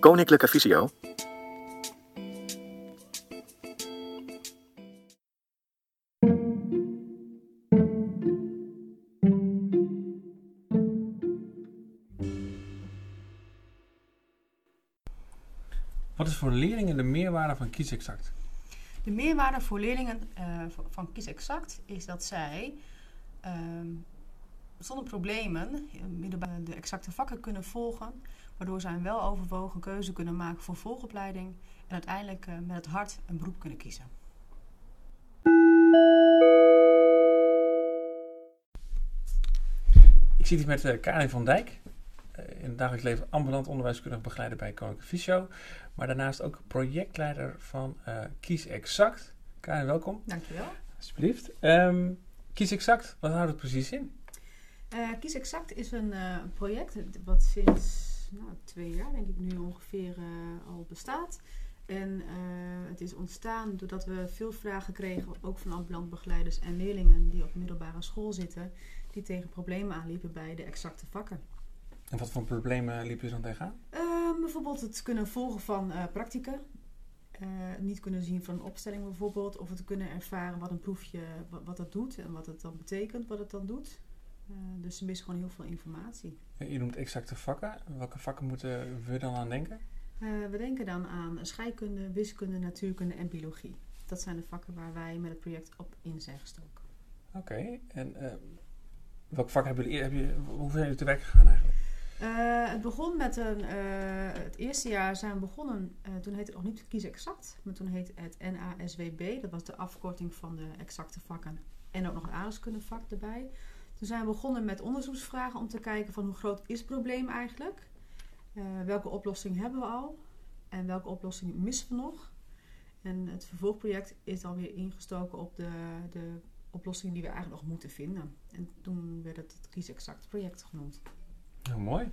Koninklijke Visio. Wat is voor leerlingen de meerwaarde van kiesexact? De meerwaarde voor leerlingen uh, van Kies Exact is dat zij ehm, zonder problemen de exacte vakken kunnen volgen, waardoor zij een weloverwogen keuze kunnen maken voor volgopleiding en uiteindelijk uh, met het hart een beroep kunnen kiezen. Ik zit hier met uh, Karin van Dijk. in het dagelijks leven ambulant onderwijskundig begeleider bij Koninklijke Visio. Maar daarnaast ook projectleider van Kies Exact. Karin, welkom. Dankjewel. Alsjeblieft. Um, Kies Exact, wat houdt het precies in? Uh, Kies Exact is een uh, project wat sinds nou, twee jaar, denk ik nu ongeveer, uh, al bestaat. En het is ontstaan doordat we veel vragen kregen, ook van ambulant begeleiders en leerlingen die op middelbare school zitten, die tegen problemen aanliepen bij de exacte vakken. En wat voor problemen liepen ze dan tegenaan? Ehm, bijvoorbeeld het kunnen volgen van practica. niet kunnen zien van een opstelling bijvoorbeeld. Of het kunnen ervaren wat een proefje, wat, wat dat doet en wat het dan betekent, wat het dan doet. Uh, dus ze missen gewoon heel veel informatie. Je noemt exacte vakken. Welke vakken moeten we dan aan denken? Uh, we denken dan aan scheikunde, wiskunde, natuurkunde en biologie. Dat zijn de vakken waar wij met het project op in zijn gestoken. Oké, okay. en uh, welke vakken hebben jullie, heb je, hoe zijn jullie te werk gegaan eigenlijk? het begon met een, het eerste jaar zijn we begonnen, toen heette het nog niet Kies Exact, maar toen heette het NASWB. Dat was de afkorting van de exacte vakken en ook nog een aardrijkskundevak erbij. Toen zijn we begonnen met onderzoeksvragen om te kijken van hoe groot is het probleem eigenlijk? Uh, welke oplossing hebben we al? En welke oplossing missen we nog? En het vervolgproject is dan weer ingestoken op de, de oplossing die we eigenlijk nog moeten vinden. En toen werd het het Kies Exact project genoemd. Nou, mooi.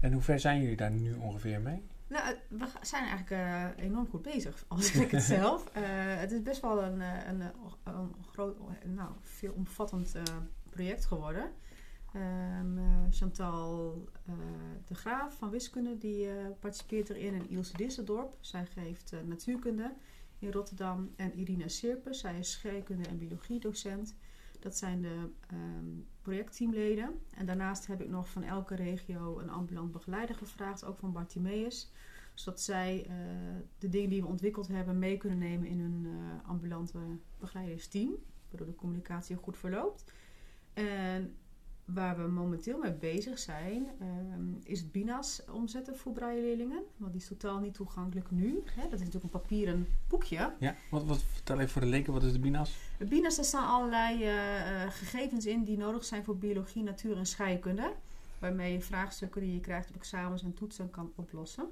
En hoe ver zijn jullie daar nu ongeveer mee? Nou, we zijn eigenlijk uh, enorm goed bezig, als ik het zelf. Uh, het is best wel een, een, een, een groot, nou, veelomvattend uh, project geworden. Um, Chantal uh, de Graaf van Wiskunde die uh, participeert erin en Ilse Disseldorp. Zij geeft natuurkunde in Rotterdam. En Irina Sirpes, zij is scheikunde en biologie docent. Dat zijn de um, projectteamleden. En daarnaast heb ik nog van elke regio een ambulant begeleider gevraagd, ook van Bartimeus. Zodat zij de dingen die we ontwikkeld hebben mee kunnen nemen in hun ambulante begeleidersteam. Waardoor de communicatie goed verloopt. En waar we momenteel mee bezig zijn, um, is het BINAS omzetten voor brailleleerlingen. Want die is totaal niet toegankelijk nu. Hè? Dat is natuurlijk een papieren boekje. Ja, wat, wat, vertel even voor de leken, wat is de BINAS? De BINAS, daar staan allerlei uh, gegevens in die nodig zijn voor biologie, natuur en scheikunde. Waarmee je vraagstukken die je krijgt op examens en toetsen kan oplossen.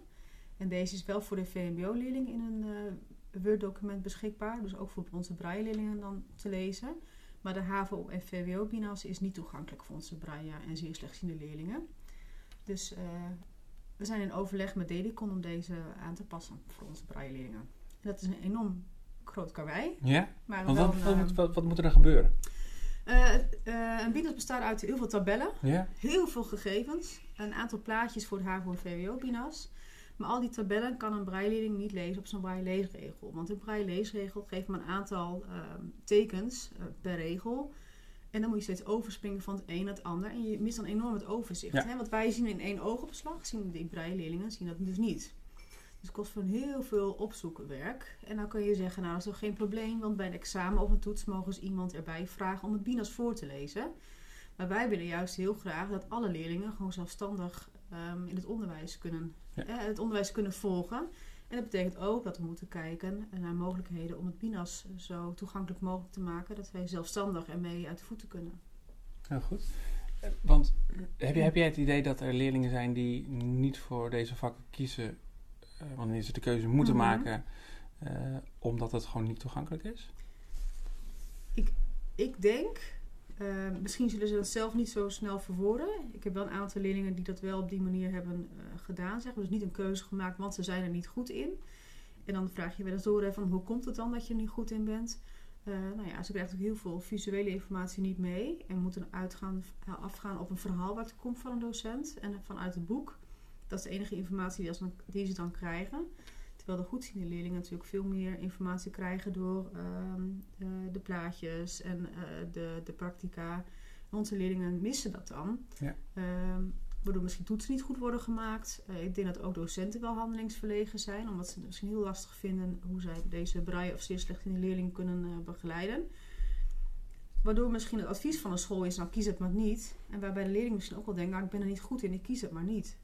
En deze is wel voor de VMBO-leerling in een uh, Word-document beschikbaar. Dus ook voor onze brailleleerlingen dan te lezen. Maar de HAVO en VWO-binas is niet toegankelijk voor onze braille en zeer slechtziende leerlingen. Dus uh, we zijn in overleg met Dedicon om deze aan te passen voor onze braille leerlingen. Dat is een enorm groot karwei. Ja? Maar wat, wat, wat, wat, moet er dan gebeuren? Uh, een binas bestaat uit heel veel tabellen, ja? heel veel gegevens, een aantal plaatjes voor de HAVO en VWO-binas. Maar al die tabellen kan een breileerling niet lezen op zo'n braille leesregel. Want een braille leesregel geeft maar een aantal uh, tekens uh, per regel. En dan moet je steeds overspringen van het een naar het ander. En je mist dan enorm het overzicht. Ja. Hè? Want wij zien in één oogopslag, zien die leerlingen zien dat dus niet. Dus het kost van heel veel opzoekwerk. En dan kun je zeggen, nou dat is toch geen probleem. Want bij een examen of een toets mogen ze iemand erbij vragen om het BINAS voor te lezen. Maar wij willen juist heel graag dat alle leerlingen gewoon zelfstandig um, in het onderwijs kunnen, ja. eh, het onderwijs kunnen volgen. En dat betekent ook dat we moeten kijken naar mogelijkheden om het BINAS zo toegankelijk mogelijk te maken dat wij zelfstandig ermee uit de voeten kunnen. Heel goed. Want heb, je, heb jij het idee dat er leerlingen zijn die niet voor deze vakken kiezen uh, wanneer ze de keuze moeten mm -hmm. maken, uh, omdat het gewoon niet toegankelijk is? Ik, ik denk Uh, misschien zullen ze dat zelf niet zo snel verwoorden. Ik heb wel een aantal leerlingen die dat wel op die manier hebben uh, gedaan. Zeg. Dus niet een keuze gemaakt, want ze zijn er niet goed in. En dan vraag je wel eens door van hoe komt het dan dat je er niet goed in bent? Uh, nou ja, ze krijgen ook heel veel visuele informatie niet mee. En moeten uitgaan, afgaan op een verhaal wat komt van een docent en vanuit het boek. Dat is de enige informatie die ze dan krijgen. Terwijl de goedziende leerlingen natuurlijk veel meer informatie krijgen door ehm, eh, de plaatjes en eh, de, de practica. Onze leerlingen missen dat dan. Ja. Ehm, waardoor misschien toetsen niet goed worden gemaakt. Eh, ik denk dat ook docenten wel handelingsverlegen zijn, omdat ze het misschien heel lastig vinden hoe zij deze braille of zeer slecht in de leerling kunnen begeleiden. Waardoor misschien het advies van een school is, nou kies het maar niet. En waarbij de leerling misschien ook wel denkt, nou ik ben er niet goed in, ik kies het maar niet.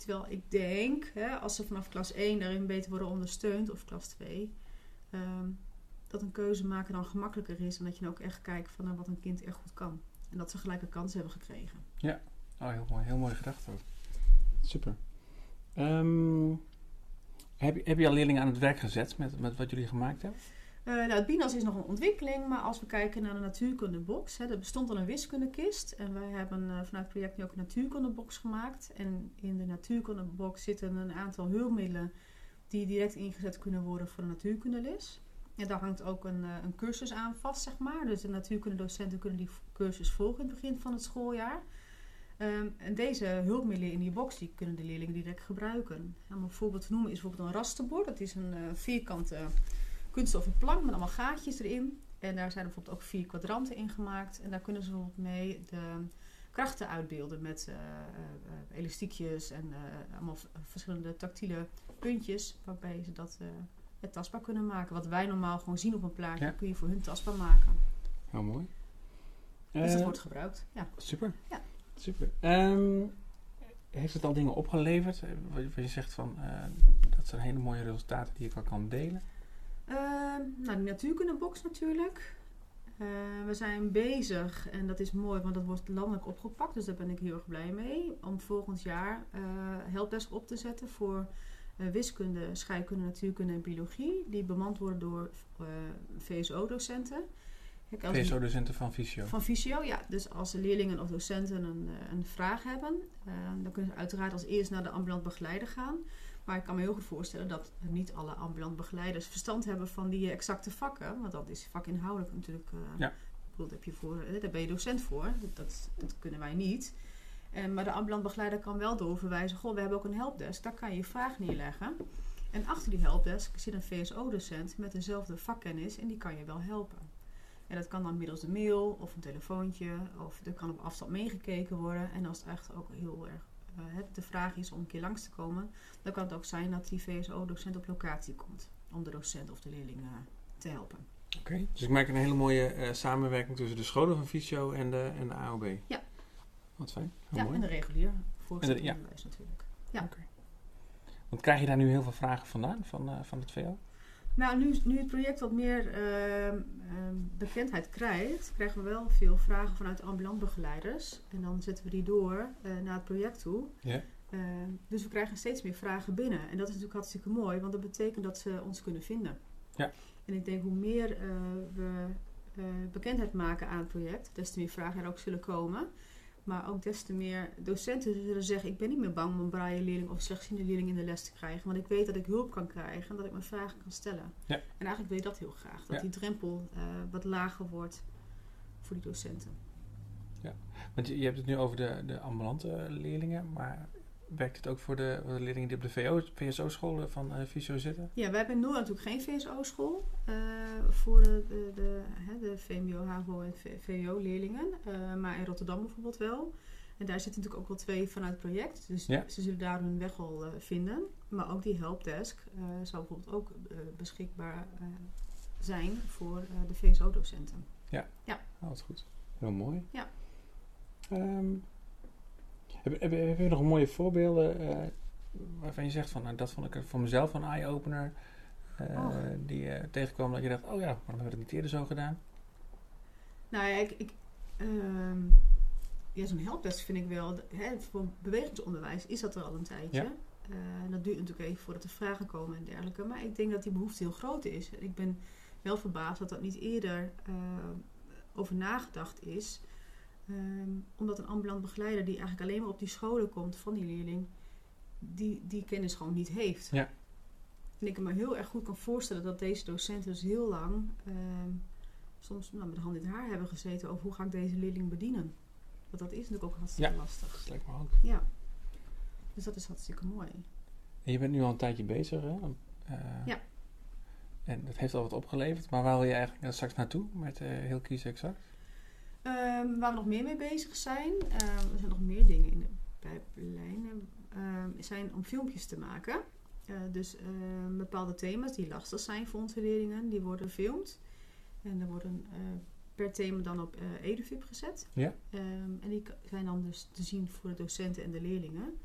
Terwijl ik denk, hè, als ze vanaf klas 1 daarin beter worden ondersteund, of klas 2, ehm, dat een keuze maken dan gemakkelijker is. En dat je dan ook echt kijkt van nou, wat een kind echt goed kan. En dat ze gelijke kansen hebben gekregen. Oh, heel mooi. Heel mooi gedacht ook. Super. Ehm, heb, je- heb je al leerlingen aan het werk gezet met, met wat jullie gemaakt hebben? Eh, nou, het BINAS is nog een ontwikkeling, maar als we kijken naar de natuurkundebox, hè, er bestond al een wiskundekist en wij hebben eh, vanuit het project nu ook een natuurkundebox gemaakt. En in de natuurkundebox zitten een aantal hulpmiddelen die direct ingezet kunnen worden voor de natuurkundeles. En daar hangt ook een, eh, een cursus aan vast, zeg maar. Dus de natuurkundedocenten kunnen die cursus volgen in het begin van het schooljaar. Ehm, en deze hulpmiddelen in die box die kunnen de leerlingen direct gebruiken. Om een voorbeeld te noemen is bijvoorbeeld een rasterbord. Dat is een vierkante kunststoffen plank met allemaal gaatjes erin. En daar zijn bijvoorbeeld ook vier kwadranten in gemaakt. En daar kunnen ze bijvoorbeeld mee de krachten uitbeelden met eh, eh, elastiekjes en eh, allemaal verschillende tactiele puntjes. Waarbij ze dat het tastbaar kunnen maken. Wat wij normaal gewoon zien op een plaatje, Ja. kun je voor hun tastbaar maken. Heel mooi. Dus dat wordt gebruikt. Ja. Super. Ja. Super. Ehm, heeft het al dingen opgeleverd? Wat je zegt van, dat zijn hele mooie resultaten die ik al kan delen. Ehm, nou, de natuurkundebox natuurlijk. Eh, we zijn bezig, en dat is mooi, want dat wordt landelijk opgepakt. Dus daar ben ik heel erg blij mee. Om volgend jaar eh helpdesk op te zetten voor eh, wiskunde, scheikunde, natuurkunde en biologie. Die bemand worden door eh, VSO-docenten. VSO-docenten van Visio. van Visio, ja. Dus als leerlingen of docenten een, een vraag hebben, dan kunnen ze uiteraard als eerst naar de ambulant begeleider gaan. Maar ik kan me heel goed voorstellen dat niet alle ambulant begeleiders verstand hebben van die eh, exacte vakken. Want dat is vakinhoudelijk natuurlijk. eh Ja. ik bedoel, daar, heb je voor, eh, daar ben je docent voor. Dat, dat, kunnen wij niet. En, maar de ambulant begeleider kan wel doorverwijzen. Goh, we hebben ook een helpdesk. Daar kan je je vraag neerleggen. En achter die helpdesk zit een VSO-docent met dezelfde vakkennis. En die kan je wel helpen. En dat kan dan middels de mail of een telefoontje. Of er kan op afstand meegekeken worden. En als het echt ook heel erg het de vraag is om een keer langs te komen. Dan kan het ook zijn dat die VSO-docent op locatie komt. Om de docent of de leerling eh, te helpen. Oké. Dus ik merk een hele mooie eh, samenwerking tussen de scholen van Visio en de, en de AOB. Ja. Wat fijn. Heel ja, mooi. en de regulier ja. onderwijs natuurlijk. ja. Oké. Want krijg je daar nu heel veel vragen vandaan, van, eh, van het VO? Nou, nu, nu het project wat meer ehm, ehm, bekendheid krijgt, krijgen we wel veel vragen vanuit ambulant begeleiders. En dan zetten we die door eh, naar het project toe. Ja. Ehm, dus we krijgen steeds meer vragen binnen. En dat is natuurlijk hartstikke mooi, want dat betekent dat ze ons kunnen vinden. Ja. En ik denk hoe meer eh, we eh, bekendheid maken aan het project, des te meer vragen er ook zullen komen. Maar ook des te meer docenten zullen zeggen: Ik ben niet meer bang om een braille leerling of slechtziende leerling in de les te krijgen. Want ik weet dat ik hulp kan krijgen en dat ik mijn vragen kan stellen. Ja. En eigenlijk wil je dat heel graag. Dat Ja. die drempel eh, wat lager wordt voor die docenten. Want je, je hebt het nu over de, de ambulante leerlingen, maar werkt het ook voor de, voor de leerlingen die op de VO, VSO-scholen van eh Visio zitten? Ja, wij hebben in Noord natuurlijk geen VSO-school eh, voor de, de, de, hè, de VMBO, HAVO en VWO-leerlingen. Eh, maar in Rotterdam bijvoorbeeld wel. En daar zitten natuurlijk ook wel twee vanuit het project. Dus Ja. ze zullen daar hun weg eh, vinden. Maar ook die helpdesk zou bijvoorbeeld ook beschikbaar zijn voor de VSO-docenten. Oh, wat goed. Heel mooi. Ja. Ehm, heb, heb, heb je nog mooie voorbeelden eh, waarvan je zegt van, nou, dat vond ik voor mezelf een eye-opener, eh, die je tegenkwam dat je dacht, oh ja, waarom hebben we dat niet eerder zo gedaan? Nou ja, ik, ik, ehm, ja, zo'n helpdesk vind ik wel, hè, voor bewegingsonderwijs is dat er al een tijdje. Ja. Eh, dat duurt natuurlijk even voordat er vragen komen en dergelijke. Maar ik denk dat die behoefte heel groot is. En ik ben wel verbaasd dat dat niet eerder eh, over nagedacht is. Ehm, omdat een ambulant begeleider die eigenlijk alleen maar op die scholen komt van die leerling, die, die kennis gewoon niet heeft. Ja. En ik me heel erg goed kan voorstellen dat deze docenten dus heel lang ehm, soms nou, met de hand in het haar hebben gezeten over hoe ga ik deze leerling bedienen. Want dat is natuurlijk ook hartstikke Ja. lastig. Dat lijkt me ook. Ja. Dus dat is hartstikke mooi. En je bent nu al een tijdje bezig, hè? Uh, ja. En dat heeft al wat opgeleverd. Maar waar wil je eigenlijk straks naartoe met uh, heel kies exact? Um, waar we nog meer mee bezig zijn, uh, er zijn nog meer dingen in de pijplijn, uh, zijn om filmpjes te maken. Uh, dus bepaalde thema's die lastig zijn voor onze leerlingen, die worden gefilmd. En er worden per thema dan op EduVip gezet. Ja. Um, en die zijn dan dus te zien voor de docenten en de leerlingen.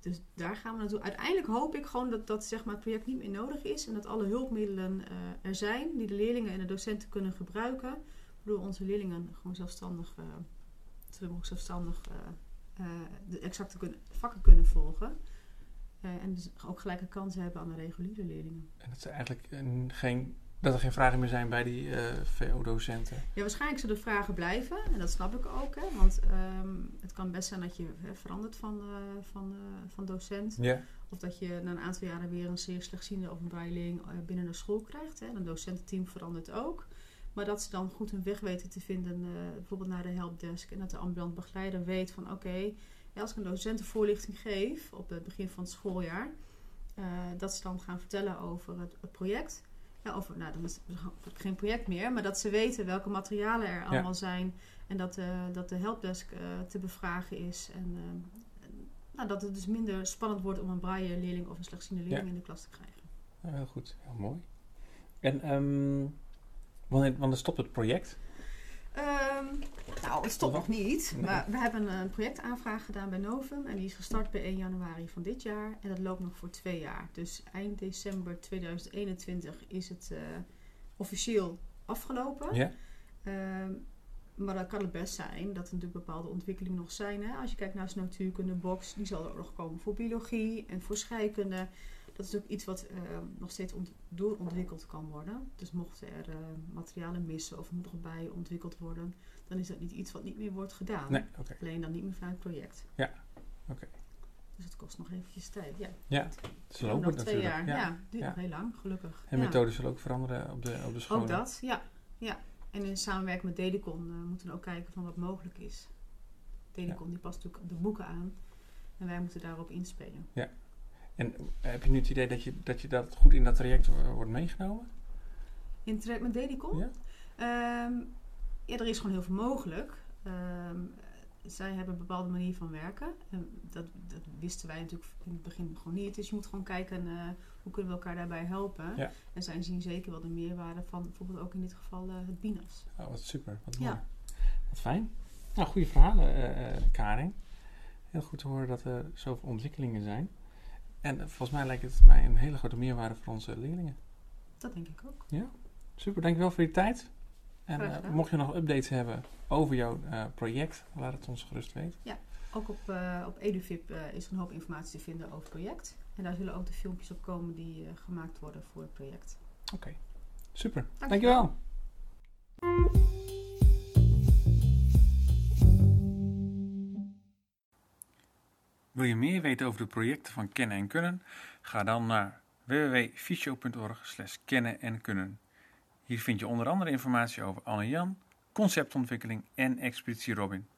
Dus daar gaan we naartoe. Uiteindelijk hoop ik gewoon dat, dat zeg maar, het project niet meer nodig is. En dat alle hulpmiddelen er zijn die de leerlingen en de docenten kunnen gebruiken onze leerlingen gewoon zelfstandig, uh, zelfstandig uh, uh, de exacte kun vakken kunnen volgen. en dus ook gelijke kansen hebben aan de reguliere leerlingen. En dat, ze eigenlijk geen, dat er geen vragen meer zijn bij die VO-docenten? Ja, waarschijnlijk zullen er vragen blijven. En dat snap ik ook. Hè, want um, het kan best zijn dat je hè, verandert van, van, van docent. Yeah. Of dat je na een aantal jaren weer een zeer slechtziende of een binnen de school krijgt. Hè. Een docententeam verandert ook. Maar dat ze dan goed hun weg weten te vinden, uh, bijvoorbeeld naar de helpdesk. En dat de ambulant begeleider weet van oké, als ik een docentenvoorlichting geef op het begin van het schooljaar, uh, dat ze dan gaan vertellen over het, het project. Ja, over, nou, dan is het geen project meer, maar dat ze weten welke materialen er allemaal zijn. En dat, uh, dat de helpdesk te bevragen is. En nou, dat het dus minder spannend wordt om een braille leerling of een slechtziende leerling ja. in de klas te krijgen. Ja, heel goed, heel mooi. En um, Wanneer, wanneer stopt het project? Um, nou, het stopt nog niet. Nee. Maar we hebben een projectaanvraag gedaan bij Novum. En die is gestart bij 1 januari van dit jaar. En dat loopt nog voor twee jaar. Dus eind december 2021 is het uh, officieel afgelopen. Ja. Um, maar dan kan het best zijn dat er natuurlijk bepaalde ontwikkelingen nog zijn. Hè? Als je kijkt naar de natuurkunde box, die zal er ook nog komen voor biologie en voor scheikunde dat is ook iets wat uh, nog steeds ont doorontwikkeld kan worden. Dus mochten er uh, materialen missen of moet nog bij ontwikkeld worden, dan is dat niet iets wat niet meer wordt gedaan. Nee, okay. Alleen dan niet meer vanuit het project. Ja, oké. Okay. Dus het kost nog eventjes tijd. Ja, ja is nog twee natuurlijk. jaar. Ja, ja duurt ja. nog heel lang, gelukkig. En methoden zullen ook veranderen op de, op de school. Ook dat, ja. ja. En in samenwerking met Dedicon uh, moeten we ook kijken van wat mogelijk is. Dedicon die past natuurlijk de boeken aan. En wij moeten daarop inspelen. Ja, en heb je nu het idee dat je dat, je dat goed in dat traject wordt meegenomen? In het traject met Dedicon? Ja. Um, ja, er is gewoon heel veel mogelijk. Um, zij hebben een bepaalde manier van werken. En dat, dat, wisten wij natuurlijk in het begin gewoon niet. Dus je moet gewoon kijken uh, hoe kunnen we elkaar daarbij helpen. Ja. En zij zien zeker wel de meerwaarde van bijvoorbeeld ook in dit geval uh, het BINAS. Oh, wat super. Wat Ja. mooi. Wat fijn. Nou, goede verhalen, uh, Karin. Heel goed te horen dat er zoveel ontwikkelingen zijn. En volgens mij lijkt het mij een hele grote meerwaarde voor onze leerlingen. Dat denk ik ook. Ja, super. Dankjewel voor je tijd. En uh, gedaan. mocht je nog updates hebben over jouw uh, project, laat het ons gerust weten. Ja, ook op, uh, op EduVip is er een hoop informatie te vinden over het project. En daar zullen ook de filmpjes op komen die gemaakt worden voor het project. Oké, okay. super. Dankjewel. Dankjewel. Wil je meer weten over de projecten van Kennen en Kunnen? Ga dan naar www.fysio.org kennen en kunnen. Hier vind je onder andere informatie over Anne-Jan, conceptontwikkeling en Expeditie Robin.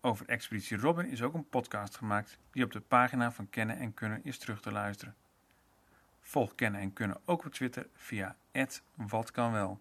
Over Expeditie Robin is ook een podcast gemaakt die op de pagina van Kennen en Kunnen is terug te luisteren. Volg Kennen en Kunnen ook op Twitter via @watkanwel.